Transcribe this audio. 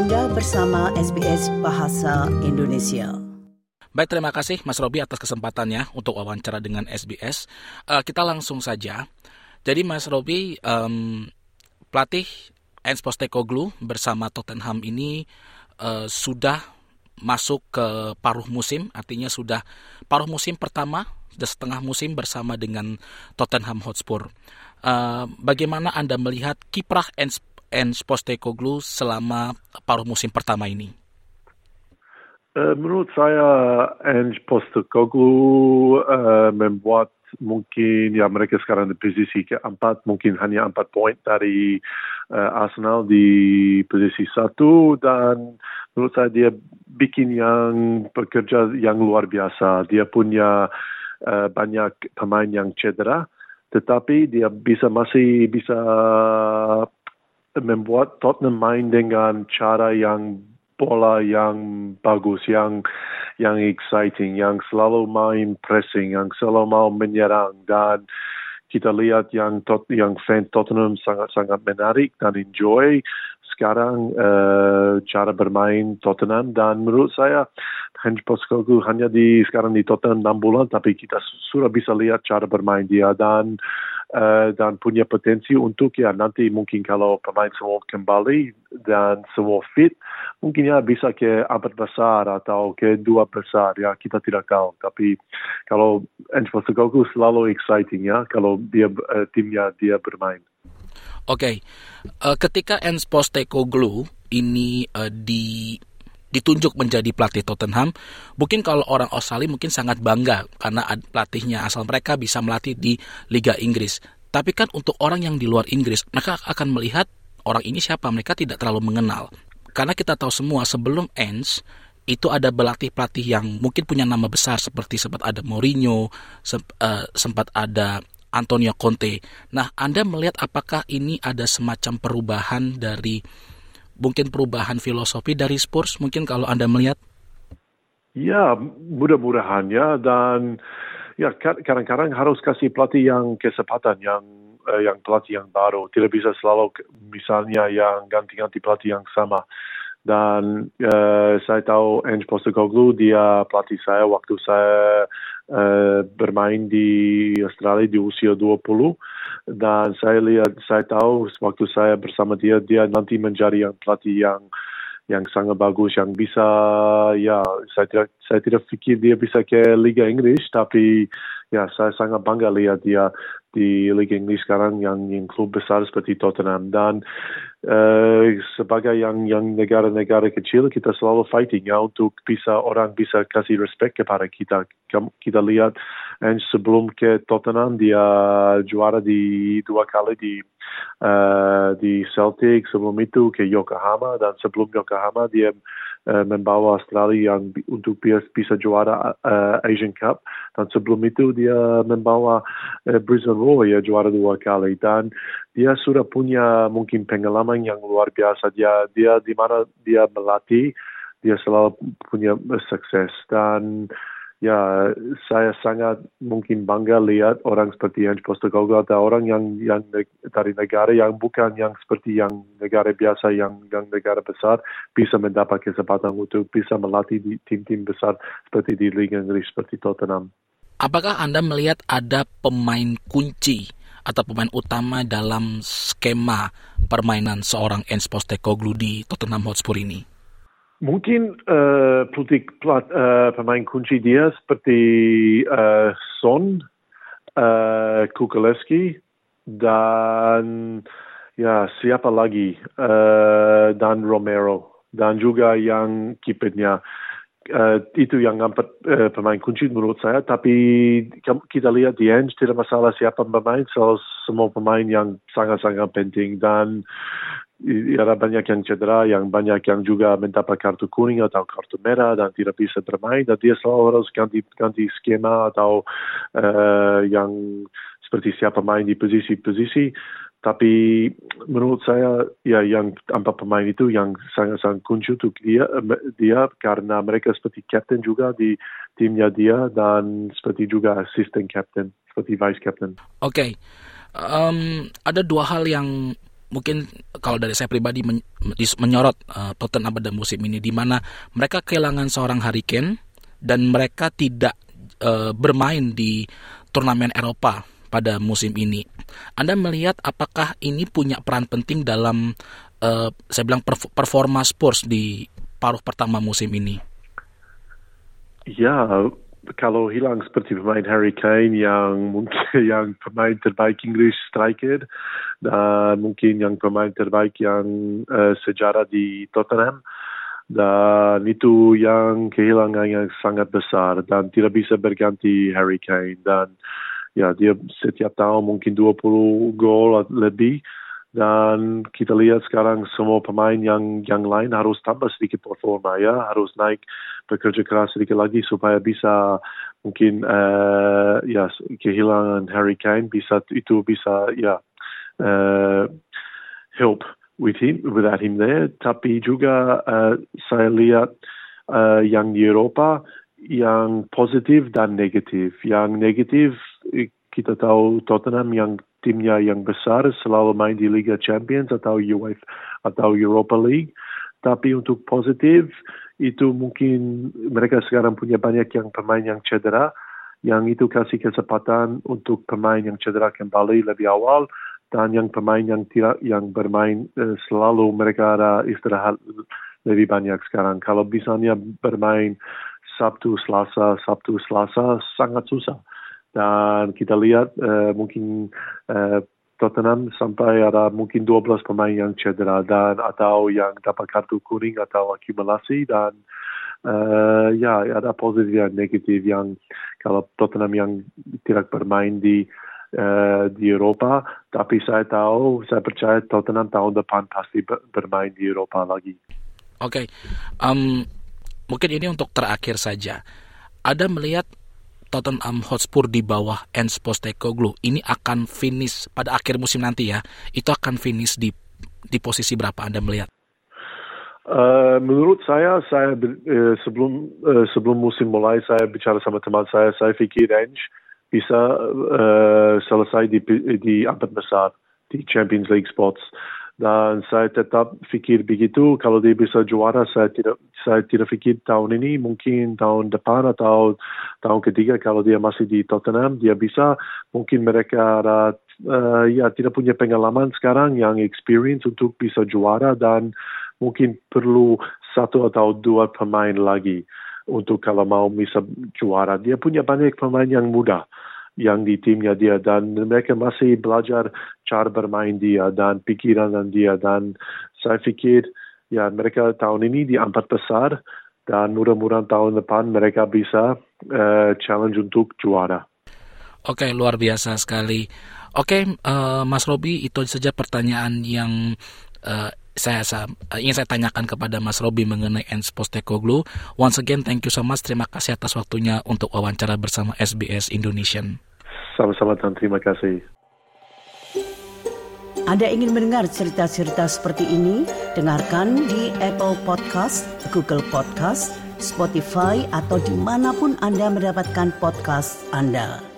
Anda bersama SBS Bahasa Indonesia. Baik, terima kasih Mas Robi atas kesempatannya untuk wawancara dengan SBS. Uh, kita langsung saja. Jadi Mas Robi, um, pelatih Ens Postecoglou bersama Tottenham ini uh, sudah masuk ke paruh musim, artinya sudah paruh musim pertama, sudah setengah musim bersama dengan Tottenham Hotspur. Uh, bagaimana Anda melihat kiprah Ens Ens Postecoglou selama paruh musim pertama ini? Uh, menurut saya Ens Postecoglou uh, membuat mungkin ya mereka sekarang di posisi keempat mungkin hanya empat poin dari uh, Arsenal di posisi satu dan menurut saya dia bikin yang pekerja yang luar biasa dia punya uh, banyak pemain yang cedera tetapi dia bisa masih bisa membuat Tottenham main dengan cara yang bola yang bagus, yang yang exciting, yang selalu main pressing, yang selalu mau menyerang dan kita lihat yang tot, yang fan Tottenham sangat-sangat menarik dan enjoy. Sekarang uh, cara bermain Tottenham dan menurut saya Hans Postecoglou hanya di sekarang di Tottenham 6 bulan tapi kita sudah bisa lihat cara bermain dia dan dan punya potensi untuk ya nanti mungkin kalau pemain semua kembali dan semua fit mungkin ya bisa ke empat besar atau ke dua besar ya kita tidak tahu tapi kalau Ange Postecoglou selalu exciting ya kalau dia uh, timnya dia bermain. Oke, okay. uh, ketika Ange Postecoglou ini uh, di ditunjuk menjadi pelatih Tottenham, mungkin kalau orang Australia mungkin sangat bangga karena pelatihnya asal mereka bisa melatih di Liga Inggris. Tapi kan untuk orang yang di luar Inggris, mereka akan melihat orang ini siapa, mereka tidak terlalu mengenal. Karena kita tahu semua sebelum Ends itu ada pelatih-pelatih yang mungkin punya nama besar seperti sempat ada Mourinho, eh, sempat ada Antonio Conte. Nah, Anda melihat apakah ini ada semacam perubahan dari mungkin perubahan filosofi dari Spurs mungkin kalau Anda melihat? Ya, mudah-mudahan ya dan ya kadang-kadang harus kasih pelatih yang kesempatan yang uh, yang pelatih yang baru. Tidak bisa selalu misalnya yang ganti-ganti pelatih yang sama. Dan uh, saya tahu Ange Postecoglou dia pelatih saya waktu saya uh, bermain di Australia di usia 20 dan saya lihat saya tahu waktu saya bersama dia dia nanti menjadi yang pelatih yang yang sangat bagus yang bisa ya saya tidak saya tidak pikir dia bisa ke Liga Inggris tapi ya saya sangat bangga lihat dia di Liga Inggris sekarang yang yang klub besar seperti Tottenham. Dan uh, sebagai yang yang negara-negara kecil kita selalu fighting ya untuk bisa orang bisa kasih respect kepada kita. Kita lihat and sebelum ke Tottenham dia juara di dua kali di uh, di Celtic sebelum itu ke Yokohama dan sebelum Yokohama dia uh, membawa Australia yang untuk bisa juara uh, Asian Cup dan sebelum itu dia membawa uh, Brisbane Roar ya juara dua kali dan dia sudah punya mungkin pengalaman yang luar biasa dia dia di mana dia melatih dia selalu punya sukses dan ya saya sangat mungkin bangga lihat orang seperti Hans Postecoglou atau orang yang yang dari negara yang bukan yang seperti yang negara biasa yang yang negara besar bisa mendapat kesempatan untuk bisa melatih di tim-tim besar seperti di Liga Inggris seperti Tottenham. Apakah Anda melihat ada pemain kunci atau pemain utama dalam skema permainan seorang Hans Postecoglou di Tottenham Hotspur ini? Mungkin uh, politik plat, uh, pemain kunci dia seperti uh, Son, uh, Kukuleski, dan ya siapa lagi uh, dan Romero dan juga yang kipernya uh, itu yang empat uh, pemain kunci menurut saya tapi kita lihat di end tidak masalah siapa pemain so, semua pemain yang sangat-sangat penting dan ada banyak yang cedera, yang banyak yang juga mendapat kartu kuning atau kartu merah dan tidak bisa bermain dan dia selalu harus ganti ganti skema atau uh, yang seperti siapa main di posisi-posisi. Tapi menurut saya ya yang empat pemain itu yang sangat-sangat kunci untuk dia dia karena mereka seperti captain juga di timnya dia dan seperti juga assistant captain seperti vice captain. Oke, okay. um, ada dua hal yang mungkin kalau dari saya pribadi men menyorot uh, Tottenham pada musim ini di mana mereka kehilangan seorang Harry Kane dan mereka tidak uh, bermain di turnamen Eropa pada musim ini. Anda melihat apakah ini punya peran penting dalam uh, saya bilang performa Spurs di paruh pertama musim ini? Ya, kalau hilang seperti pemain Harry Kane yang mungkin yang pemain terbaik English striker. Dan mungkin yang pemain terbaik yang uh, sejarah di Tottenham. Dan itu yang kehilangan yang sangat besar. Dan tidak bisa berganti Harry Kane. Dan ya dia setiap tahun mungkin 20 gol lebih dan kita lihat sekarang semua pemain yang yang lain harus tambah sedikit performa ya. Harus naik bekerja keras sedikit lagi supaya bisa mungkin uh, ya kehilangan Harry Kane bisa itu bisa ya uh, help with him without him there. Tapi juga uh, saya lihat uh, yang di Eropa yang positif dan negatif. Yang negatif kita tahu Tottenham yang timnya yang besar selalu main di Liga Champions atau UEFA atau Europa League. Tapi untuk positif itu mungkin mereka sekarang punya banyak yang pemain yang cedera, yang itu kasih kesempatan untuk pemain yang cedera kembali lebih awal dan yang pemain yang tidak yang bermain eh, selalu mereka ada istirahat lebih banyak sekarang. Kalau misalnya bermain Sabtu, Selasa, Sabtu, Selasa sangat susah dan kita lihat uh, mungkin uh, Tottenham sampai ada mungkin 12 pemain yang cedera dan atau yang dapat kartu kuning atau akumulasi dan uh, ya ada positif dan negatif yang kalau Tottenham yang tidak bermain di di Eropa tapi saya tahu saya percaya Tottenham tahun depan pasti bermain di Eropa lagi. Oke, okay. um, mungkin ini untuk terakhir saja. Ada melihat Tottenham Hotspur di bawah Ens Postecoglou ini akan finish pada akhir musim nanti ya. Itu akan finish di di posisi berapa Anda melihat? Uh, menurut saya, saya uh, sebelum uh, sebelum musim mulai saya bicara sama teman saya, saya pikir Ange bisa uh, selesai di di empat besar di Champions League spots dan saya tetap fikir begitu kalau dia bisa juara saya tidak saya tidak fikir tahun ini mungkin tahun depan atau tahun ketiga kalau dia masih di Tottenham dia bisa. Mungkin mereka ada uh, ya tidak punya pengalaman sekarang yang experience untuk bisa juara dan mungkin perlu satu atau dua pemain lagi untuk kalau mau bisa juara. Dia punya banyak pemain yang muda yang di timnya dia dan mereka masih belajar cara bermain dia dan pikiran dia dan saya pikir ya mereka tahun ini di empat besar dan mudah-mudahan tahun depan mereka bisa uh, challenge untuk juara. Oke, luar biasa sekali. Oke, uh, Mas Robi, itu saja pertanyaan yang uh, saya, saya ingin saya tanyakan kepada Mas Robi mengenai Ens Postecoglou. Once again, thank you so much. Terima kasih atas waktunya untuk wawancara bersama SBS Indonesian. Sama-sama dan terima kasih. Anda ingin mendengar cerita-cerita seperti ini? Dengarkan di Apple Podcast, Google Podcast, Spotify, atau di mana pun Anda mendapatkan podcast Anda.